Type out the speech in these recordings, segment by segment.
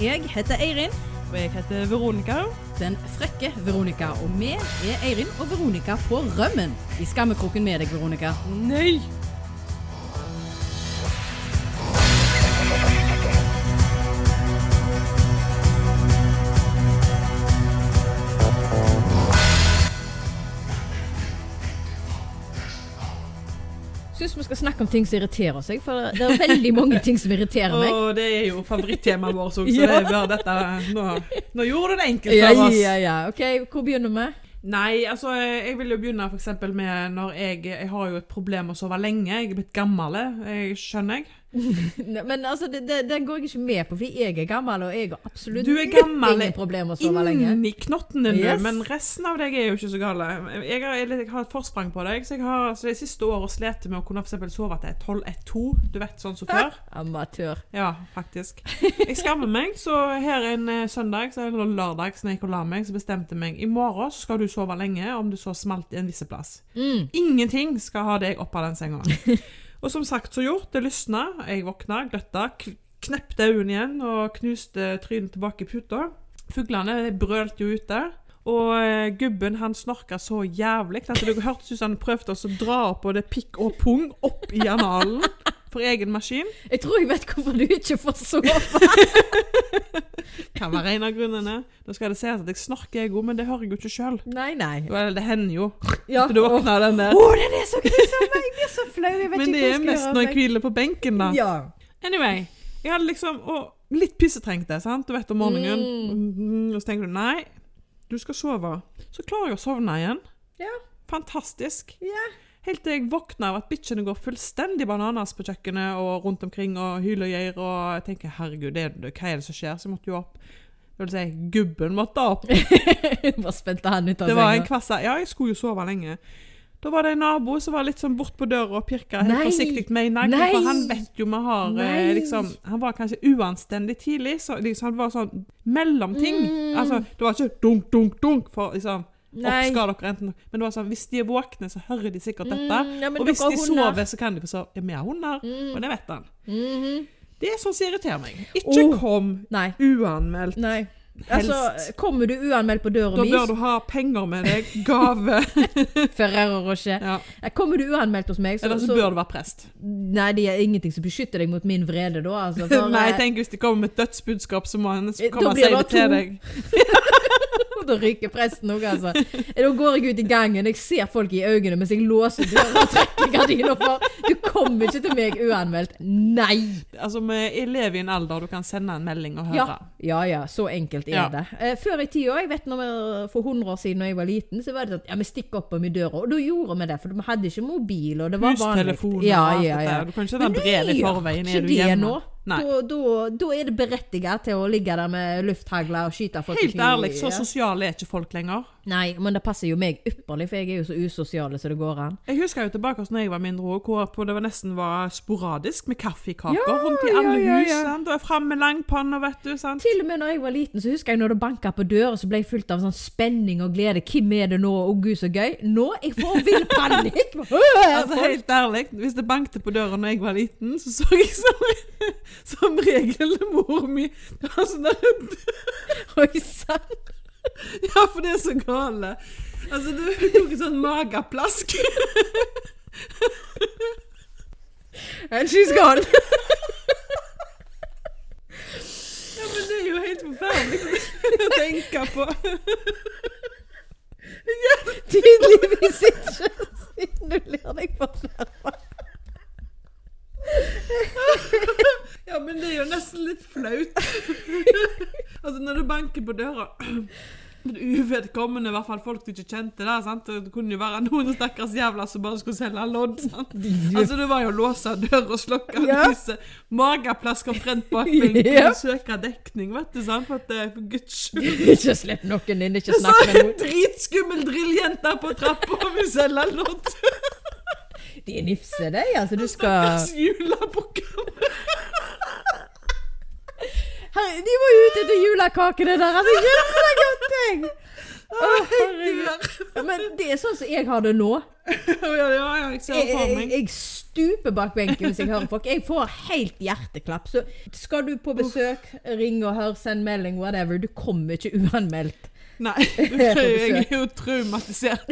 Jeg heter Eirin. Og jeg heter Veronica. Den frekke Veronica. Og vi er Eirin og Veronica på rømmen. I skammekroken med deg, Veronica. Nei! Skal snakke om ting som irriterer seg, for det er veldig mange ting som irriterer meg. Og det er jo favorittemaet vårt òg, så Ja. det er bare dette nå, nå gjorde du det enkelt for oss. ja, ja. Ok, hvor begynner vi? Nei, altså jeg vil jo begynne eksempel med når jeg Jeg har jo et problem med å sove lenge. Jeg er blitt gammel, jeg skjønner jeg. Men altså, det, det, den går jeg ikke med på, fordi jeg er gammel, og jeg har absolutt gammel ingen problemer med å sove lenge. Inni knotten din, Yes. men resten av deg er jo ikke så gal. Jeg har, jeg har et forsprang på deg, så jeg har så de siste årene slitt med å kunne for sove til 12-1-2. Du vet, sånn som før. Amatør. Ja, faktisk. Jeg skammer meg, så her en eh, søndag, eller lørdag, så jeg gikk og la meg, så bestemte jeg meg i morgen så skal du sove lenge, om du så smalt i en viss plass. Mm. Ingenting skal ha deg opp av den senga. Og som sagt så gjort, det lysna. Jeg våkna, gløtta, knepte øynene igjen og knuste trynet tilbake i puta. Fuglene brølte jo ute. Og eh, gubben han snorka så jævlig at det hørtes ut som han prøvde å dra opp både pikk og pung opp i analen for egen maskin. Jeg tror jeg vet hvorfor du ikke får sove. Kan være en av grunnene. Nå skal det sies at jeg snorker jeg òg, men det hører jeg jo ikke sjøl. Det hender jo. Ja. Du våkner av den der. Å, den er så grusom! Jeg blir så flau. Jeg vet Men ikke det hva er jeg skal mest når jeg hviler på benken, da. Ja. Anyway, jeg hadde liksom Og litt pissetrengte, sant? Du vet om morgenen. Mm, Og så tenker du nei, du skal sove. Så klarer jeg å sovne igjen. Ja. Fantastisk. Ja. Helt til jeg våkner av at bitchene går fullstendig bananas på kjøkkenet og rundt omkring og hyler og geier, og jeg tenker herregud, det, det, hva er det som skjer? Så jeg måtte jo opp. Det vil si, gubben måtte opp. Bare spente han ut av Det var en senga. kvasse Ja, jeg skulle jo sove lenge. Da var det en nabo som var litt sånn bort på døra og pirka helt forsiktig med en nagl. For han vet jo vi har eh, liksom Han var kanskje uanstendig tidlig, så liksom, han var sånn mellomting. Mm. Altså, det var ikke dunk, dunk, dunk for liksom Nei. Opp dere enten Men det var sånn, hvis de er våkne, så hører de sikkert dette. Mm, ja, og hvis de sover, så kan de få sove. Ja, vi har hunder, Mm. og det vet han. Mhm. Det er sånn som irriterer meg. Ikke Oh. kom Nei. uanmeldt. Nei. Helst. Altså, kommer du uanmeldt på døra da bør du ha penger med deg, gave Ferrero Rocher ja. Eh, Kommer du uanmeldt hos meg, så, Eller så bør du være prest. Nei, det er ingenting som beskytter deg mot min vrede da, altså. For, Nei, eh, hvis de kommer med et dødsbudskap, så må han komme og si det til deg. Da ryker presten òg, altså. Da går jeg ut i gangen, jeg ser folk i øynene mens jeg låser døra og trekker gardina for. Du kommer ikke til meg uanmeldt. Nei! Altså, Vi lever i en alder du kan sende en melding og høre. ja, ja så enkelt er Ja. det. Eh, før i tida, jeg vet når vi, for 100 år siden da jeg var liten, så var det sånn ja, vi stikker på i døra. Og da gjorde vi det, for vi hadde ikke mobil, og det var vanlig. Hustelefon og Ja, ja, ja. Du kan ikke sende brev i forveien. Er du hjemme? nå. Da, er det berettiget til å ligge der med lufthagler og skyte folk Helt ærlig, så sosiale er ikke folk lenger. Nei, men det passer jo meg ypperlig, for jeg er jo så usosial som det går an. Jeg husker jo tilbake når jeg var mindre òg, hvor det var nesten var sporadisk med kaffekaker Ja, rundt i alle ja, ja, ja. hus. Fram med langpanna, vet du. sant? Til og med når jeg var liten, så husker jeg når det banka på døra, så ble jeg fullt av sånn spenning og glede. Hvem er det nå? Å gud, så gøy. Nå jeg får vill panikk. Altså, helt ærlig, hvis det bankte på døra når jeg var liten, så så jeg som, som regel mor mi Det var sånn der Oi sann. Ja, for det er så gale. Altså, du tok en sånn mageplask. And she's gone. Ja, men det er jo helt forferdelig å tenke på. Tydeligvis ikke, siden du ler deg fornærma. Ja, men det er jo nesten litt flaut. Altså, når du banker på døra Men Uvedkommende, i hvert fall folk du ikke kjente. der, sant? Det kunne jo være noen stakkars jævler som bare skulle selge lodd. sant? Altså, Det var jo å låse døra og slokke Ja. lyset. Mageplask omtrent bak benken. Ja. Søke dekning, vet du. sant? For, at, det- er for guds skyld. Ikke slipp noen inn, ikke snakk med en noen. dritskummel drilljente på trappa og vil selge lodd. De nifser deg, de. Altså, du skal Stakkars julebukkene. Herre, De var jo ute etter julekakene der. Altså, herregud. Ja, Men det er sånn som jeg har det nå. jeg Jeg, jeg stuper bak benken hvis jeg hører folk. Jeg får helt hjerteklapp. Så skal du på besøk, ring og hør, send melding, whatever. Du kommer ikke uanmeldt. Nei, jeg er jo traumatisert,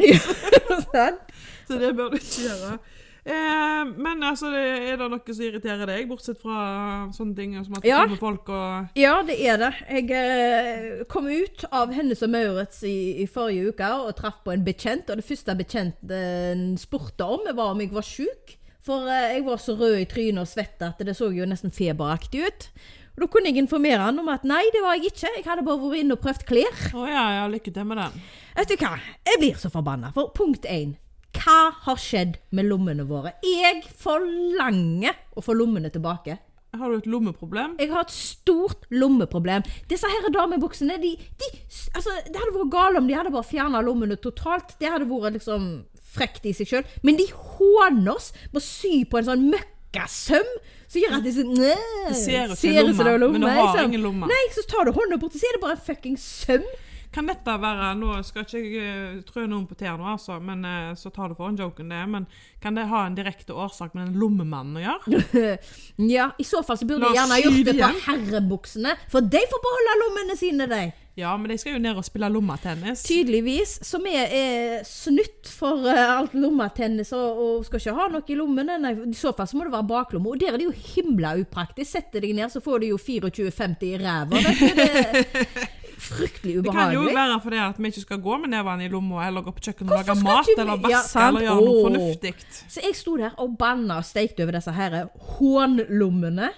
så det bør du ikke gjøre. Eh, men altså, er det noe som irriterer deg, bortsett fra sånne ting som at det Ja. kommer folk og Ja, det er det. Jeg eh, kom ut av Hennes og Maurits i, i forrige uke og traff på en bekjent. Og det første bekjenten spurte om, var om jeg var sjuk. For eh, jeg var så rød i trynet og svett at det så jo nesten feberaktig ut. Og Da kunne jeg informere han om at nei, det var jeg ikke. Jeg hadde bare vært inne og prøvd klær. Å ja, ja, lykke til med den. Vet du hva? Jeg blir så forbanna. For punkt én. Hva har skjedd med lommene våre? Jeg forlanger å få lommene tilbake. Har du et lommeproblem? Jeg har et stort lommeproblem. Disse her damebuksene, de, de Altså, det hadde vært galt om de hadde bare fjerna lommene totalt. Det hadde vært liksom frekt i seg sjøl. Men de håner oss med å sy på en sånn møkkasøm som gjør at de sånn Det ser ut som lomme, det er men du har liksom. ingen lomme. Nei, så tar du hånda bort, og så er det bare en fucking søm. Kan dette være Nå skal ikke jeg eh, trø noen på tærne, altså, men eh, så tar du for en joken det. Men kan det ha en direkte årsak med den lommemannen å gjøre? Ja, i så fall så burde de gjerne ha gjort det på herrebuksene. For de får beholde lommene sine, de. Ja, men de skal jo ned og spille lommetennis. Tydeligvis. Som er, er snytt for eh, alt lommetennis og, og skal ikke ha noe i lommene. Nei, I så fall så må det være baklomme. Og der er det jo himla upraktisk. Setter deg ned, så får du jo 24,50 i ræva. vet ubehagelig. Det fryktelig kan jo være fordi at vi ikke skal gå med nevene i lomma, eller gå på kjøkkenet og lage mat, du... eller vaske, ja, eller gjøre noe Åh. fornuftig. Så jeg sto der og banna og steikte over disse her hånlommene.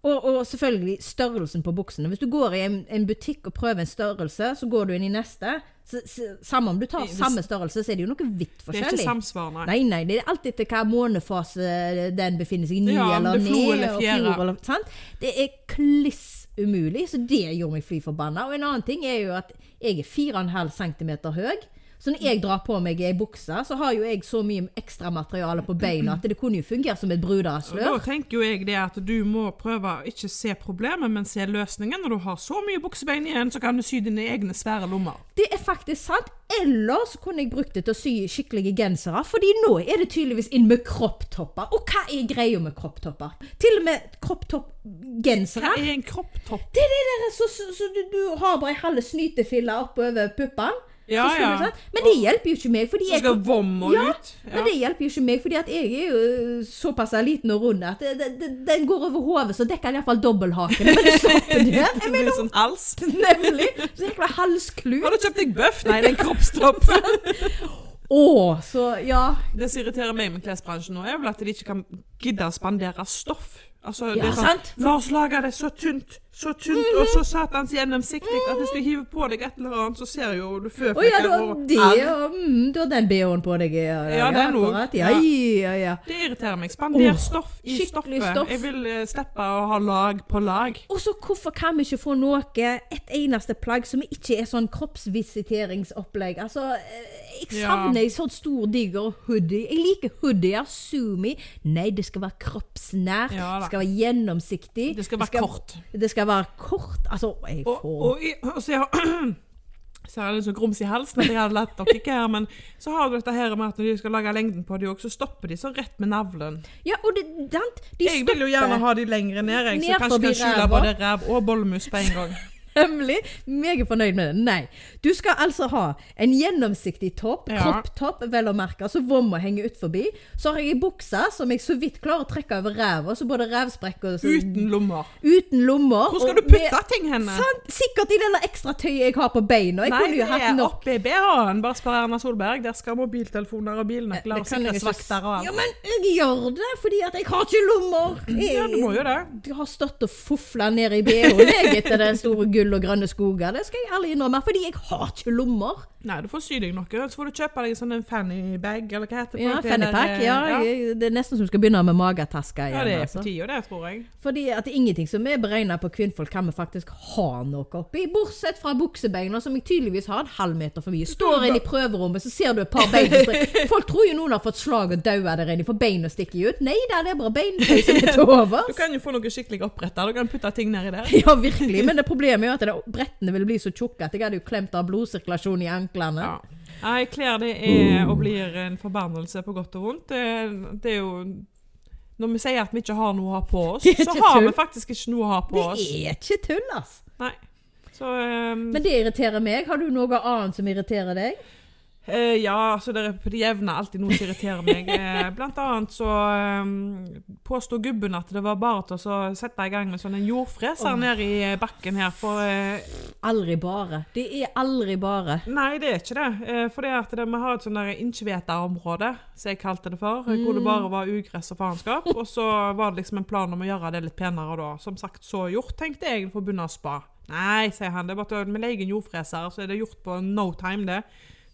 Og, og selvfølgelig størrelsen på buksene. Hvis du går i en, en butikk og prøver en størrelse, så går du inn i neste. Så, så, samme om du tar samme størrelse, så er det jo noe vidt Det er ikke samsvar, nei. Nei, nei, det er alltid etter hva månefase den befinner seg i. Ny Ja, eller er ned. eller fjord eller- sant? Det er kliss umulig, så det gjorde meg fly forbanna. Og en annen ting er jo at jeg er 4,5 cm høy. Så når jeg drar på meg ei bukse, så har jo jeg så mye ekstra materiale på beina at det kunne jo fungere som et brudeslør. Da tenker jo jeg det at du må prøve å ikke se problemet, men se løsningen. Når du har så mye buksebein igjen, så kan du sy dine egne svære lommer. Det er faktisk sant. Eller så kunne jeg brukt det til å sy skikkelige gensere, fordi nå er det tydeligvis inn med kropptopper. Og hva er greia med kropptopper? Til og med kropptoppgensere. Hva er en kropptopp? Det er det der så, så, så du, du har bare ei halve snytefille oppover puppene. Ja, ja. Sånn. Men det hjelper jo ikke meg. Fordi Så jeg, skal og ja, ut. Men det hjelper jo ikke meg, fordi at jeg er jo øh, såpass liten og rund at det, det, det, den går over hodet, så dekker den iallfall dobbelthaken. Men det stopper der. Jeg Det mener sånn hals. nemlig. Så jækla halsklut. Har du kjøpt deg bøff? Nei, det er en kroppstopp. Å, så ja. Det som irriterer meg med klesbransjen nå, er vel at de ikke kan gidde å spandere stoff. Altså, Ja, det er sånn, sant. La oss lage det så tynt, så tynt og så satans gjennomsiktig at hvis du hiver på deg et eller annet, så ser jo du Å ja, du har det, og mm, du har den BH-en på deg. Ja, Ja, den også. akkurat. Ja, ja, ja. Det irriterer meg. Spander oh, stoff i stoffet. stoff. Jeg vil uh, slippe å ha lag på lag. Og så hvorfor kan vi ikke få noe, et eneste plagg som ikke er sånn kroppsvisiteringsopplegg? Altså, eh, jeg Ja. savner en sånn stor, diger hoodie. Jeg liker hoodier, sumi. Nei, det skal være kroppsnært. Ja det skal være gjennomsiktig. Det skal være kort. Det skal være kort. Altså, jeg Og, får og, og, og så jeg har så er det så grums i halsen at jeg hadde latt dere ikke her, men så har du dette her med at når de skal lage lengden på dem òg, så stopper de så rett med navlen. Ja, og det, de Jeg vil jo gjerne ha de lengre ned, jeg, så kanskje jeg kan skjule både ræv og bollemus på en gang. Hemmelig. Meget fornøyd med det. Nei. Du skal altså ha en gjennomsiktig topp, Ja. kropptopp, vel å merke, så vomma henger ut forbi. Så har jeg ei bukse som jeg så vidt klarer å trekke over ræva, så både rævsprekk og så, Uten lommer. uten lommer. Hvor skal du putte med- ting henne? Sant? Sikkert i det ekstra tøyet jeg har på beina. Jeg Nei, kunne jo hatt nok. oppi BH-en. Bare spør Erna Solberg. Der skal mobiltelefoner og bilnøkler og sikkerhetsvakter og Ja, men jeg gjør det fordi at jeg har ikke lommer. Jeg, Ja, du må jo det. jeg har stått og fofla ned i BH-en etter den store gull og grønne skoger. Det skal jeg ærlig innrømme, fordi jeg har ikke lommer. Nei, du får sy deg noe. Så får du kjøpe deg sånn en fanny bag, eller hva heter det? Ja, for det fanny pack. eh, Ja, det er nesten som du skal begynne med magetaske igjen. Ja, det er altså. på tide, det, tror jeg. Fordi at det er ingenting som er beregna på kvinnfolk, kan vi faktisk ha noe oppi. Bortsett fra buksebeina, som jeg tydeligvis har en halv meter for mye. Står inne i prøverommet, så ser du et par bein. Folk tror jo noen har fått slag og daua der inne, for beina stikker ut. Nei da, det er bare beintøy som er til overs. Du kan jo få noe skikkelig oppretta. Du kan putte ting nedi der. Ja, virkelig. Men det problemet er jo at brettene vil bli så tjukke at jeg hadde jo klemt av blodsirkulasjon i anklene. Ja. Nei, klær det er og blir en forbannelse på godt og vondt. Det, det er jo Når vi sier at vi ikke har noe å ha på oss, så har tull. vi faktisk ikke noe å ha på Det oss. er ikke tull, ass. Nei. Så um, Men det irriterer meg. Har du noe annet som irriterer deg? Eh, Ja, altså det er på det jevne alltid noe som irriterer meg. Eh, blant annet så um, påstod gubben at det var bare til å sette i gang med sånn en jordfreser oh. nede i eh, bakken her. For uh, Aldri bare. Det er aldri bare. Nei, det er ikke det. For det at det, vi har et sånn innkjeveta-område, som jeg kalte det for, hvor det bare var ugress og faenskap. Og så var det liksom en plan om å gjøre det litt penere, da, som sagt, så gjort, tenkte jeg for å begynne å spa. Nei, sier han, det er bare til å legge en jordfreser, så er det gjort på no time, det.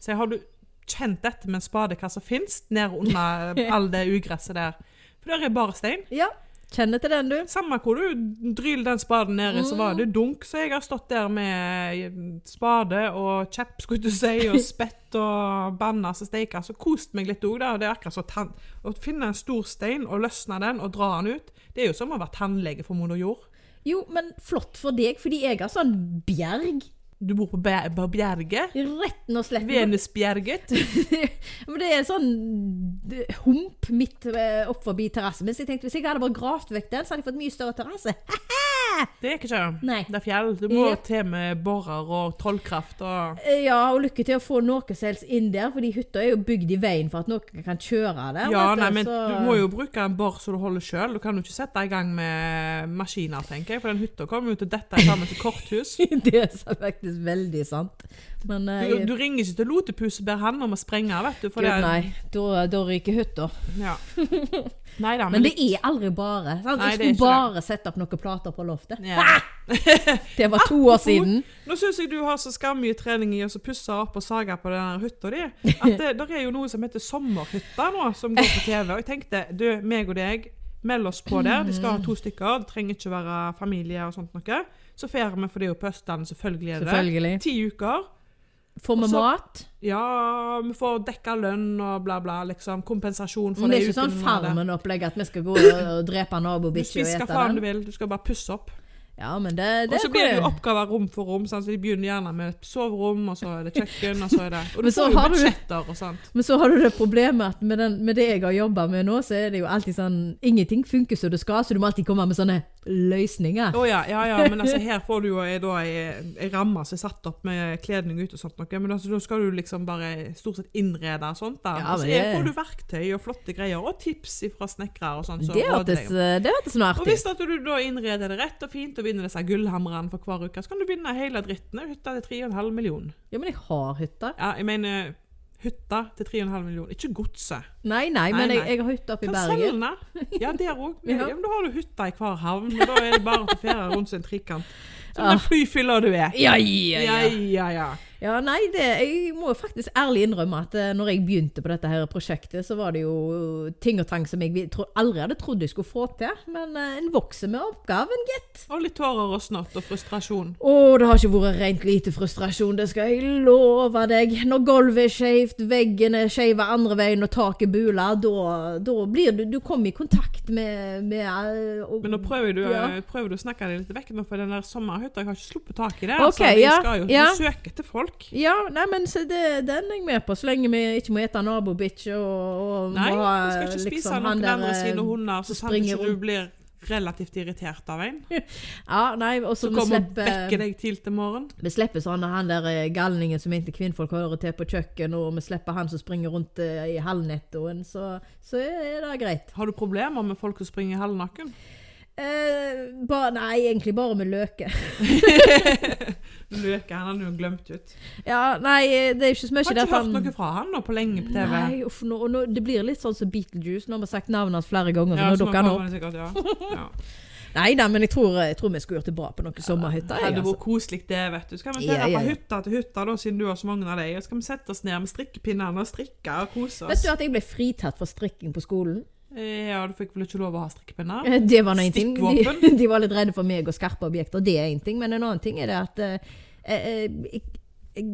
Så jeg har du kjent dette med en spade, hva som finnes, nede under all det ugresset der? For der er bare stein. Ja. Kjenner til den, du. Samme hvor du dryller den spaden nedi, så var det dunk. Så jeg har stått der med spade og kjepp, skulle du si, og spett og banna som steika. Så kost meg litt òg, da. Det er akkurat som tann... Å finne en stor stein og løsne den og dra den ut, det er jo som å være tannlege for moder jord. Jo, men flott for deg, fordi jeg har sånn bjerg. Du bor på, Bjer- på Bjerget. Retten og slett. Venusbjerget. Men det er en sånn hump midt eh, opp forbi terrassen min. Så jeg tenkte hvis jeg hadde bare gravd vekk den, så hadde jeg fått mye større terrasse. Det er ikke det. Nei. Det er fjell. Du må yep. til med borer og trollkraft og Eh, Ja, og lykke til å få noe som helst inn der, fordi hytta er jo bygd i veien for at noen kan kjøre der. Ja, nei, men så- du må jo bruke en bor så du holder sjøl. Du kan jo ikke sette i gang med maskiner, tenker jeg. For den hytta kommer jo til dette sammen til korthus. Det er faktisk veldig sant. Men uh, Du, du ringer ikke til Lotepus og ber han om å sprenge, vet du. For Gud, det, nei, da, da ryker hytta. Ja. Nei da, men, Men det er aldri bare. Sant? Nei, Jeg skulle bare bare sette opp noen plater på loftet. ja. Det var to år siden. Nå syns jeg du har så skammye trening i å så pusse opp og sage på den hytta di. At det der er jo noe som heter Sommerhytta nå, som går på TV. Og jeg tenkte, du, meg og deg, meld oss på der. De skal ha to stykker. Det trenger ikke være familie og sånt noe. Så drar vi, for det er jo på Østlandet, selvfølgelig er det det. Selvfølgelig. Ti uker. Får vi Og mat? Ja, vi får dekka lønn og bla, bla. liksom Kompensasjon for Men det er ikke sånn. Farmen-opplegg at vi skal gå og drepe Du nabobikkja og ete faen du den. vil, du skal bare pusse opp. Ja, men det, det Og så blir det jo oppgaver rom for rom. sant? Så De begynner gjerne med et soverom, og så er det kjøkken, og så er det Og du får jo budsjetter og sånt. Men så har du det problemet at med, den, med det jeg har jobba med nå, så er det jo alltid sånn Ingenting funker som det skal, så du må alltid komme med sånne løsninger. Å ja, ja, ja, men altså her får du jo ei- ei ramme som er satt opp med kledning ute og sånt noe. Men altså, da skal du liksom bare stort sett innrede og sånt. da. Ja, og så men er- det- får du verktøy og flotte greier, og tips fra snekkere og sånt. så det hørtes så noe artig Og hvis at du da innreder det rett og fint og vinner disse gullhamrene for hver uke, så kan du vinne hele dritten. Hytta til 3,5 millioner. Ja, men jeg har hytta. Ja, jeg mener hytta til 3,5 millioner, ikke godset. Nei, nei, Nei, men jeg, nei. jeg har hytte oppe i Kan Bergen. selge den. Ja, der òg. Ja. Da har du hytta i hver havn. Og da er det bare å feriere rundt sin trikant. Som Ah. den flyfylla du er. Ja, ja, Ja, ja. ja, ja. Ja, nei, det, jeg må jo faktisk ærlig innrømme at eh, når jeg begynte på dette her prosjektet, så var det jo ting og tang som jeg tro, aldri hadde trodd jeg skulle få til. Men eh, en vokser med oppgaven, gitt. Og litt tårer og snott og frustrasjon. Å, det har ikke vært rent lite frustrasjon, det skal jeg love deg. Når gulvet er skeivt, veggene er skeive andre veien og taket buler, da, blir du Du kommer i kontakt med, med eh, og, Men nå prøver du, Ja. prøver du å snakke deg litt vekk nå, for den der sommerhytta Jeg har ikke sluppet tak i det. Okay, altså. Vi ja, skal jo ja. søke etter folk. Ja, nei, men så det, den er jeg med på, så lenge vi ikke må ete nabobikkj og, og Nei, må du skal ikke spise liksom, noen der, andre sine eh, hunder, så sant ikke du blir relativt irritert av en. Ja, nei, og så kommer og vekker deg til til morgen. vi slipper sånn han der eh, galningen som egentlig kvinnfolk hører til på kjøkken, og vi slipper han som springer rundt eh, i halvnettoen, så, så er det greit. Har du problemer med folk som springer halvnaken? Eh, ba, nei, egentlig bare med løke. Løke, han hadde jo glemt ut. Ja, nei, det er ikke så mye Har det ikke at hørt noe fra han nå på lenge på TV. Nei, uff, nå, nå, det blir litt sånn som Beetlejuice. Nå har vi sagt navnet hans flere ganger, så Ja, nå dukker han opp. det sikkert, ja. ja. Nei da, men jeg tror, jeg tror vi skulle gjort det bra på noen sommerhytter. Det jeg, hadde altså. vært koselig det, vet du. Skal vi Ja, ferde ja, fra ja. hytta til hytta, da, siden du har så mange av dem? Skal vi sette oss ned med strikkepinnene og strikke og kose Vet du at jeg ble fritatt for strikking på skolen? Eh, Ja, du fikk vel ikke lov å ha strikkepinner? Eh, Det var noe ting. De, de var litt redde for meg og skarpe objekter, det er en ting. Men en annen ting er det at eh, eh, jeg, jeg,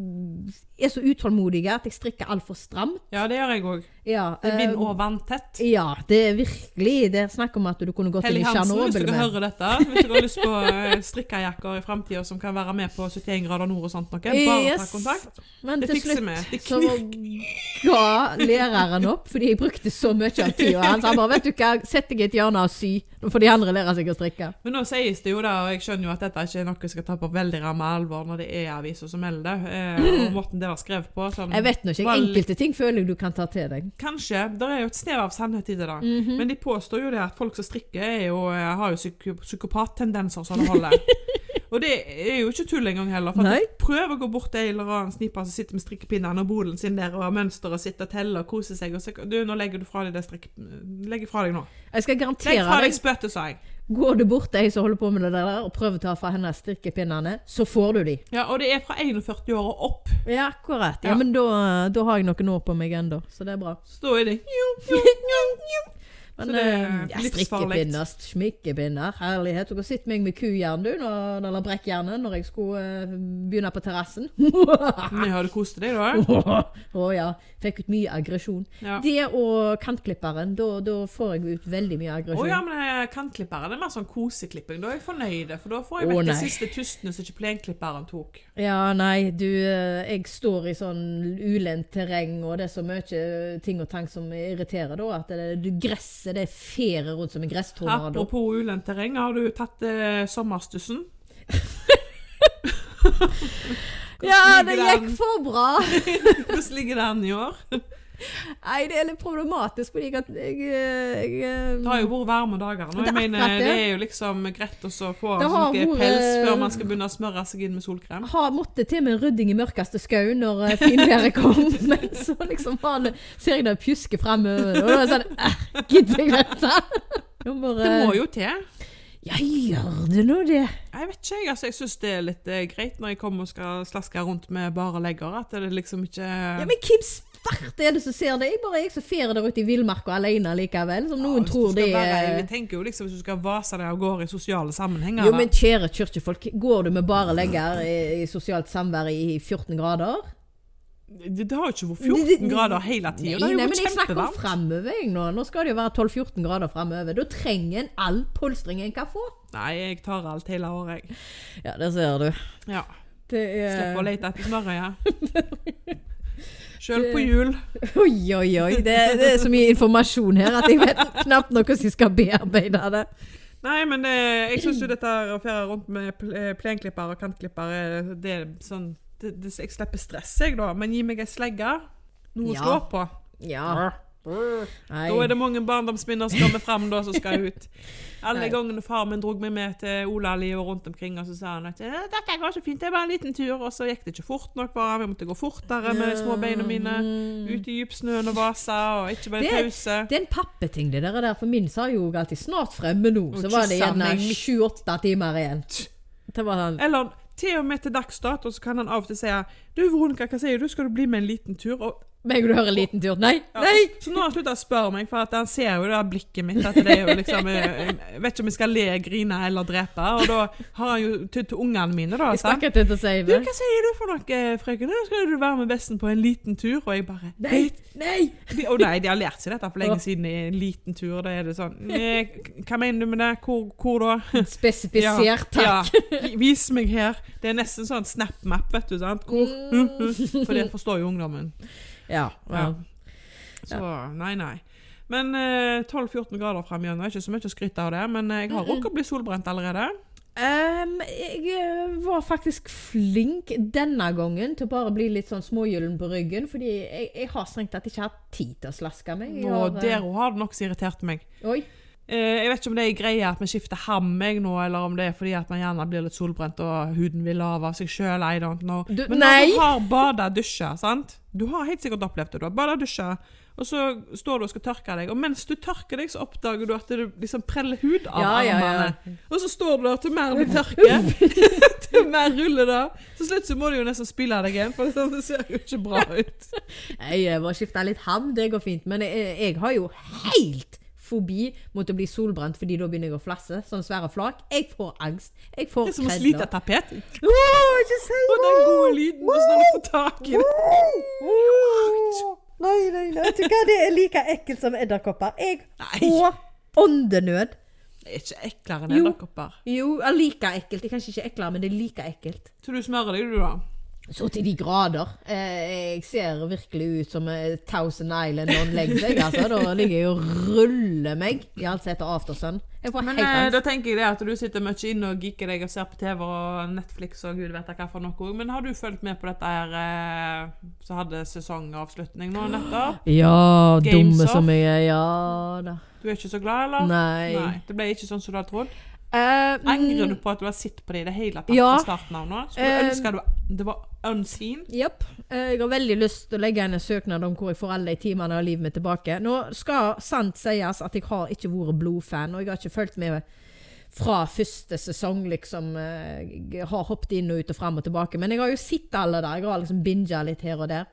er så utålmodig at jeg strikker altfor stramt. Ja, det gjør jeg òg. Ja, Det vind- eh, og vanntett. ja, det er virkelig Det er snakk om at du kunne gått inn Helly i Hansen, hvis du hører dette, hvis du har lyst på eh, strikkejakker i framtida som kan være med på 71 grader nord og sånt noe, bare ta kontakt. Men Det fikser vi. Det så ga læreren opp, fordi jeg brukte så mye av tida hans. Han bare 'Vet du hva, sett deg i et hjørne og sy'. Nå får de andre lære seg å strikke. Men nå sies det jo da, og jeg skjønner jo at dette ikke er noe jeg skal ta på veldig ramme alvor når det er aviser som melder det, eh, og måten det var skrevet på. Sånn, Jeg vet nå ikke. var Enkelte ting føler jeg du kan ta til deg. Kanskje. Det er jo et snev av sannhet i det, da. Mhm. Men de påstår jo det at folk som strikker, er jo, eh, har jo psyko psykopattendenser så det holder. og det er jo ikke tull engang heller. For jeg å gå bort til en eller annen sniper som sitter med strikkepinnene og bolen sin der og har mønster og sitter og teller og koser seg. Og så, du, nå legger du fra deg det strikk... Legg fra deg nå. Jeg skal Legg fra deg deg. spøtet, sa jeg. Går du bort til ei som holder på med det der, og prøver å ta fra henne strikkepinnene, så får du de. Ja, og det er fra 41 år og opp. Ja, akkurat. Ja, Ja. Men da, da har jeg noen år på meg ennå, så det er bra. Så da er det Men det er eh, ja, livsfarlig. strikkepinner, herlighet. Du kan sitte meg med kujern, du, når, eller brekkjernet, når jeg skulle uh, begynne på terrassen. Vi hadde kost deg, da. Å ja. Fikk ut mye aggresjon. Ja. Det og kantklipperen, da, da får jeg ut veldig mye Å aggresjon. ja, men eh, kantklipperen det er mer sånn koseklipping. Da er jeg fornøyd, for da får jeg Å, vekk de siste tustene som ikke plenklipperen tok. Ja, nei, du eh, Jeg står i sånn ulendt terreng, og det er så mye ting og tang som irriterer, da. At det, du gresset det ferie rundt som en gresstornado. Apropos ulendt terreng, har du tatt eh, sommerstussen? Ja, det gikk for bra! Hvordan ligger det an i år? Nei, det er litt problematisk, fordi jeg, jeg, eh, jeg eh, Det har jo vært varme dager nå. Jeg mener, det. det er jo liksom greit å få sånn pels før man skal begynne å smøre seg inn med solkrem. har måttet til med rydding i mørkeste skau når finværet kom, men så liksom har ser jeg det pjuske fremover, og da er det sånn eh, Gidder jeg dette? Det må jo til. Ja, gjør det nå det? Jeg vet ikke, altså, Jeg syns det er litt eh, greit når jeg kommer og skal slaske rundt med bare legger. At det liksom ikke Ja, men hvem svart er det som ser det? Jeg bare jeg som fer der ute i villmarka alene likevel, som noen hvis du tror skal det være- er Jeg tenker jo liksom Hvis du skal vase deg av gårde i sosiale sammenhenger Jo, da. men kjære kirkefolk, går du med bare legger i, i sosialt samvær i 14 grader? Det, det har jo ikke vært 14 grader hele Nei, tida. Nei, jo men jeg snakker om fremover, nå. Nå skal det jo være 12-14 grader fremover. Da trenger en all polstring en kan få. Nei, jeg tar alt hele året, jeg. Ja, det ser du. Ja. Det Slipper å er lete etter smørøye. Sjøl på jul. Oi, oi, oi. Det, det er så mye informasjon her at jeg vet knapt noe jeg skal bearbeide det. Nei, men det, jeg syns jo dette å ferde rundt med eh, plenklipper og kantklipper er- Det er sånn det, det, Jeg slipper stress, jeg, da. Men gi meg ei slegge. Noe å slå på. Ja. Nei. Da er det mange barndomsminner som kommer frem da, som skal ut. Alle gangene far min drog meg med til Olali og rundt omkring, og så sa han at «Eh, 'dette går så fint, det er bare en liten tur', og så gikk det ikke fort nok, bare. Vi måtte gå fortere med de små beina mine. Ut i dypsnøen og vasa, og ikke bare Mm. Det- pause. Det er en pappeting, det der. For min sa jo alltid 'snart fremme nå'. Så var det gjerne sju-åtte timer igjen. Det var sånn Eller til og med til dags dato så kan han av og til si 'Du, Veronica, hva sier du? Skal du bli med en liten tur?' Og Meg du hører en liten tur. Nei! Ja, Nei! Så nå har han sluttet å spørre meg, for han ser jo det blikket mitt. At det er jo liksom eh, Jeg vet ikke om jeg skal le, grine eller drepe. Og da har han jo tydd til ungene mine, da. Jeg skal ikke til å si Du, hva sier du for noe, frøken? Skal du være med besten på en liten tur. Og jeg bare Nei! Nei! de, oh, nei, de har lært seg dette for lenge siden. I en liten tur, da er det sånn «Eh, Hva mener du med det? Hvor, hvor da? Spesifisert, takk. Ja, vis meg her. Det er nesten sånn Snap-map, vet du. sant? Hvor? Mm. For det forstår jo ungdommen. Ja. Ja. Så nei, nei. Men eh, 12-14 grader frem igjen. Det er ikke så mye å skryte av det, men eh, jeg har rukket å bli solbrent allerede. Um, jeg eh, var faktisk flink denne gangen til å bare bli litt sånn smågyllen på ryggen, fordi jeg, jeg har strengt tatt ikke hatt tid til å slaske meg. Jeg Og har, der eh, har det nokså irritert meg. Oi. Eh, jeg vet ikke om det er greia at vi skifter ham jeg nå, eller om det er fordi at man gjerne blir litt solbrent og huden vil av av seg sjøl. Men når du har bada dusja, sant Du har helt sikkert opplevd det. Du har bada dusja, og så står du og skal tørke deg, og mens du tørker deg, så oppdager du at du liksom preller hud av Ja, ja, ja. armene. Og så står du der til mer du tørker, til mer ruller det. Til slutt så må du jo nesten spyle deg igjen, for det, ser jo ikke bra ut. Jeg må skifte litt ham, det går fint. Men jeg, jeg har jo helt fobi mot å bli solbrent, fordi da begynner jeg å flasse. Sånn svære flak. Jeg får angst. Jeg får kredler. Det er som å slite et tapet. Åh, ikke si Og den gode lyden hvis når du får tak i det. Nei, nei, nei. Vet du hva? Det er like ekkelt som edderkopper. Jeg får åndenød. Det er ikke eklere enn edderkopper. Jo, jo, like ekkelt. Det er kanskje ikke eklere, men det er like ekkelt. Så du smører deg, du, da? Så til de grader. Eh, jeg ser virkelig ut som eh, Thousand Island on legs. Altså. Da ligger jeg og ruller meg i alt som heter aftersun. Men eh, da tenker jeg det at du sitter mye inne og geeker deg og ser på TV og Netflix og gud vet hva for noe. Men har du fulgt med på dette her eh, som hadde sesongavslutning nå nettopp? Ja, Games dumme off. som jeg er. Ja da. Du er ikke så glad, eller? Nei. Nei. Det ble ikke sånn som du hadde trodd? Eh, Angrer du på at du har sett på det i det hele tatt Ja. fra starten av nå? Skulle Eh, du ønske du, det var unseen? Jepp. Uh, Jeg har veldig lyst til å legge inn en søknad om hvor jeg får alle de timene av livet mitt tilbake. Nå skal sant sies at jeg har ikke vært blodfan, og jeg har ikke fulgt med fra første sesong, liksom. Eh, Jeg har hoppet inn og ut og fram og tilbake. Men jeg har jo sett alle der. Jeg har liksom binga litt her og der.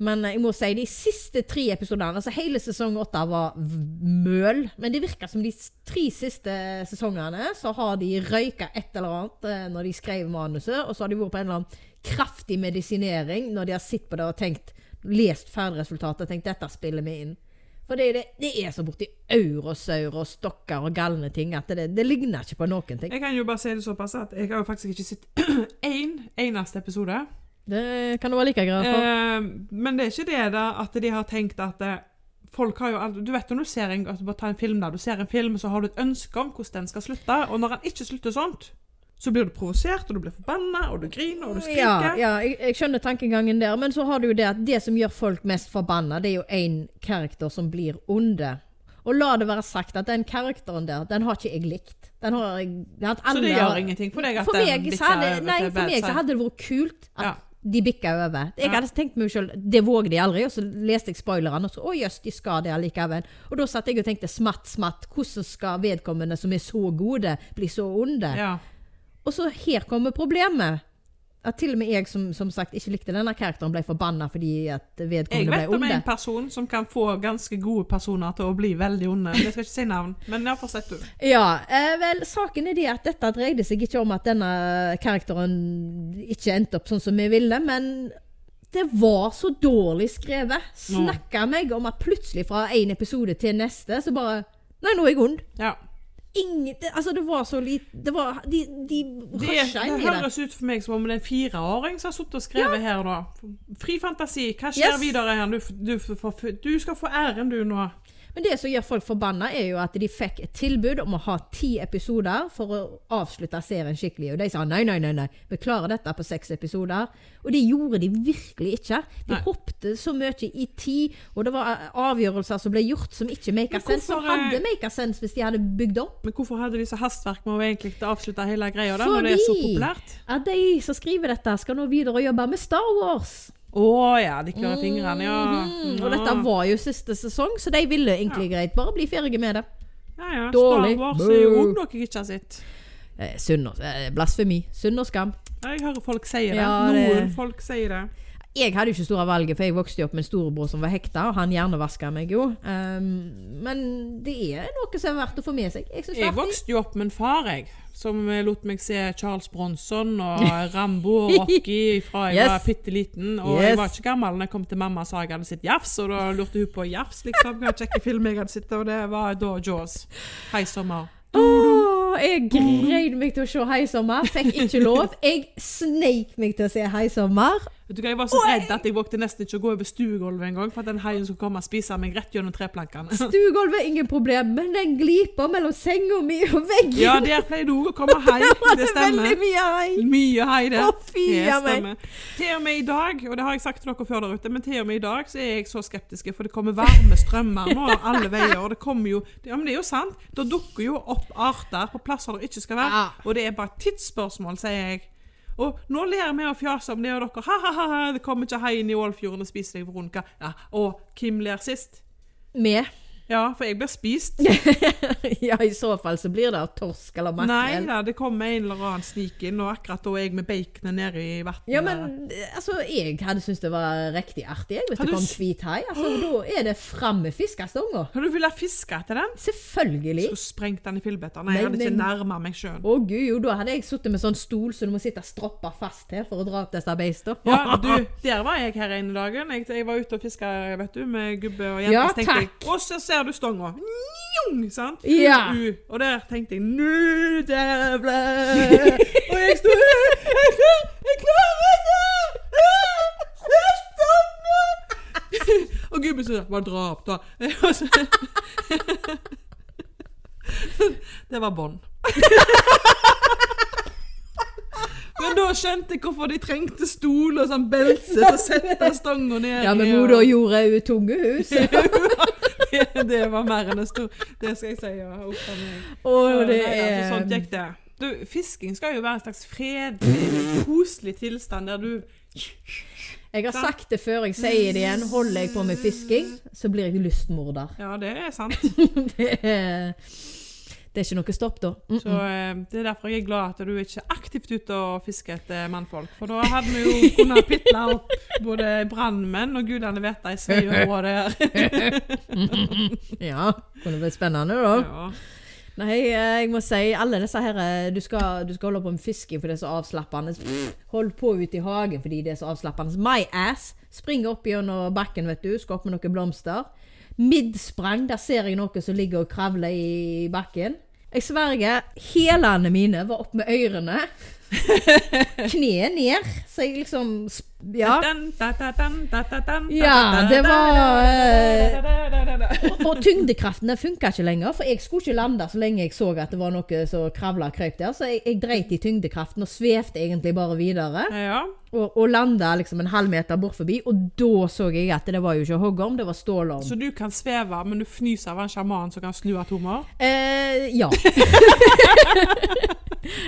Men eh, jeg må si de siste tre episodene altså Hele sesong åtte var møl. Men det virker som de tre siste sesongene så har de røyka et eller annet eh, når de skrev manuset, og så har de vært på en eller annen kraftig medisinering når de har sett på det og tenkt lest ferdigresultatet og tenkt dette spiller vi inn. For det, det, det er så borti aur og stokker og galne ting at det, det ligner ikke på noen ting. Jeg kan jo bare si det såpass at jeg har jo faktisk ikke sett én eneste episode. Det kan du være like greit for. Eh, men det er ikke det da at de har tenkt at eh, folk har jo alt- Du vet når du ser en, altså bare ta en film da, du ser en film, så har du et ønske om hvordan den skal slutte. Og når den ikke slutter sånt, så blir du provosert, og du blir forbanna, og du griner, og du skriker. Ja, ja jeg, jeg skjønner tankegangen der, men så har du jo det at det som gjør folk mest forbanna, det er jo én karakter som blir onde. Og la det være sagt at den karakteren der, den har ikke jeg likt. Den har jeg den har Så det gjør ingenting for deg at For den bikker over nei, for meg så hadde det vært kult at Ja. De bikker over. Jeg hadde tenkt meg selv, Det våger de aldri. Og så leste jeg spoilerne, og så å jøss, de skal det allikevel. Og da satt jeg og tenkte smatt, smatt. Hvordan skal vedkommende som er så gode, bli så onde? Ja. Og så her kommer problemet. At til og med jeg som, som sagt ikke likte denne karakteren, ble forbanna fordi at Jeg vet om en person som kan få ganske gode personer til å bli veldig onde. Jeg skal ikke si navn, men ja, fortsett du. Ja, eh, vel, saken er det at dette dreide seg ikke om at denne karakteren ikke endte opp sånn som vi ville, men det var så dårlig skrevet. Snakka meg om at plutselig fra en episode til neste, så bare Nei, nå er jeg ond. Ja. Ingen, det, altså, det var så lite Det var De, de Det, det høres ut for meg som om det er en fireåring som har sittet og skrevet her da. Fri fantasi. Hva skjer Yes. videre her? Du, du, får- du skal få æren, du, nå. Men det som gjør folk forbanna, er jo at de fikk et tilbud om å ha ti episoder for å avslutte serien skikkelig. Og de sa nei, nei, nei, nei, vi klarer dette på seks episoder. Og det gjorde de virkelig ikke. De Nei. hoppte så mye i tid, og det var avgjørelser som ble gjort som ikke make Men sense. Som hadde make sense hvis de hadde bygd opp. Men hvorfor hadde de så hastverk med å egentlig avslutte hele greia da, når det er så Fordi- populært? At de som skriver dette, skal nå videre og jobbe med Star Wars. Å ja, de klør fingrene, ja. Mhm. Og dette var jo siste sesong, så de ville egentlig greit bare bli ferdige med det. ja, ja. dårlig. Star Wars er jo Boo. noe jeg ikke har sett. Eh, synd og eh, Blasfemi. Synd og skam. Jeg hører folk si det. Ja, det- Noen folk sier det. Jeg hadde jo ikke store valget, for jeg vokste jo opp med en storebror som var hekta, og han hjernevaska meg jo. Um, men det er noe som er verdt å få med seg. Jeg Jeg vokste jo opp med en far, jeg. Som lot meg se Charles Bronson og Rambo og Rocky fra jeg Yes. var bitte liten. Og Yes. jeg var ikke gammel når jeg kom til mamma og sa jeg hadde sett Jafs, og da lurte hun på Jafs, liksom. Hva kjekke film jeg hadde sett, og det var da Jaws. Hei, sommer. Oh, jeg greide meg til å se Hei sommer. Fikk ikke lov. Jeg sneik meg til å se Hei sommer. Vet du hva, Jeg var så redd at jeg vågte nesten ikke å gå over stuegulvet en gang, for at den haien skulle komme og spise meg rett gjennom treplankene. Stuegulvet, ingen problem, men den glipa mellom senga mi og veggen Ja, der pleier det òg å komme hai. var Det det veldig mye hei. Mye hai der. Å, fy Det stemmer. Til og med i dag, og det har jeg sagt til dere før der ute, men til og med i dag så er jeg så skeptisk, for det kommer varme strømmer nå alle veier, og det kommer jo Ja, men det er jo sant. Da dukker jo opp arter på plasser det ikke skal være, og det er bare et tidsspørsmål, sier jeg. Og nå ler vi og fjaser om det, og dere ha-ha-ha, det kommer ikke hei inn i Ålfjorden og spiser deg for runka. Ja, og hvem ler sist? Med. Ja, for jeg blir spist. ja, i så fall så blir det torsk eller Nei da, det kommer en eller annen snik inn, og akkurat da er jeg med baconet nede i vannet. Ja, men altså, jeg hadde syntes det var riktig artig, jeg, hvis det kom hvit hai. Altså, da er det fram med fiskestonga. Har du villet fiske etter den? Selvfølgelig. Så sprengt den i fillebiter. Nei, jeg hadde ikke nærma meg sjøl. Å gud, jo, da hadde jeg sittet med sånn stol så du må sitte stroppa fast til for å dra opp disse beistene. Ja, du, der var jeg her ene dagen. Jeg, jeg var ute og fiska vet du, med gubbe og jente. Ja, jeg, takk. Og så ser du stonga. Njong, sant? Ja. U. Og der tenkte jeg Nu, dævle! Og jeg sto Jeg klarer, ikke! Se stonga! Og gubben sa Bare dra opp, da. Det var bånd. Men da skjønte jeg hvorfor de trengte stol og sånn belse til å sette stanga ned Ja, men da gjorde hun tunge hus. det, var mer enn en stor Det skal jeg si, ja. Og det er... altså, sånn gikk det. Du, fisking skal jo være en slags fredelig, koselig tilstand der du Jeg har sagt det før, jeg sier det igjen. Holder jeg på med fisking, så blir jeg lystmorder. Ja, det er sant. Det er, det er ikke noe stopp, da. Mm. Så eh, Det er derfor jeg er glad at du ikke er aktivt ute og fisker etter mannfolk. For da hadde vi jo kunnet pitle opp både brannmenn og gudene vet ei sveiområde her. Ja, kunne blitt spennende, da. Ja. Nei, eh, jeg må si alle disse her eh, Du skal, du skal holde på med fisking for det er så avslappende. Hold på ute i hagen fordi det er så avslappende. My ass springer opp gjennom bakken, vet du. Skal opp med noen blomster. Midsprang, der ser jeg noe som ligger og kravler i bakken. Jeg sverger, hælene mine var opp med ørene. Kneet ned, så jeg liksom Ja. Ja, det var. Og, tyngdekraften den funka ikke lenger, for jeg skulle ikke lande så lenge jeg så at det var noe som kravla og krøp der. Så jeg, jeg dreit i tyngdekraften og svevde egentlig bare videre. Ja. Og, og landa liksom en halvmeter bort forbi, og da så jeg at det var jo ikke hoggorm, det var stålorm. Så du kan sveve, men du fnyser av en sjaman som kan snu atomer? Eh, ja.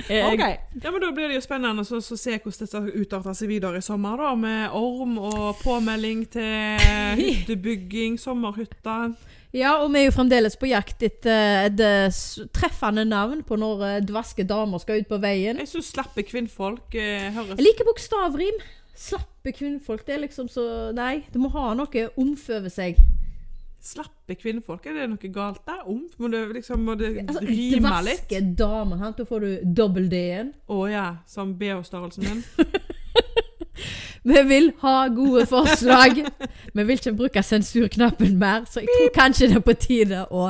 Eh, Ok, ja, men Da blir det jo spennende å se hvordan dette utarter seg videre i sommer. da, Med orm og påmelding til hyttebygging, sommerhytta. Ja, og vi er jo fremdeles på jakt etter et eh, treffende navn på når eh, dvaske damer skal ut på veien. Jeg syns slappe kvinnfolk eh, høres Jeg liker bokstavrim. Slappe kvinnfolk. Det er liksom så Nei, du må ha noe omf over seg. Slappe kvinnfolk, er det noe galt der? Omf? Må liksom må det Altså, rime litt? dvaske damer. sant? Da får du dobbel D-en. Å ja, som BH-størrelsen min. Vi vil ha gode forslag. Vi vil ikke bruke sensurknappen mer, så jeg tror kanskje det er på tide å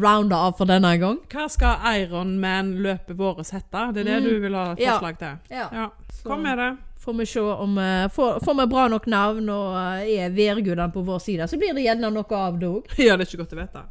rounde av for denne gang. Hva skal Ironman-løpet vårt hete? Det er det Mm. du vil ha forslag til? Ja. Ja. ja. Kom med det. får vi se om eh, får, får vi bra nok navn og eh, er værgudene på vår side, så blir det gjerne noe av det òg. Ja, det er ikke godt å vite.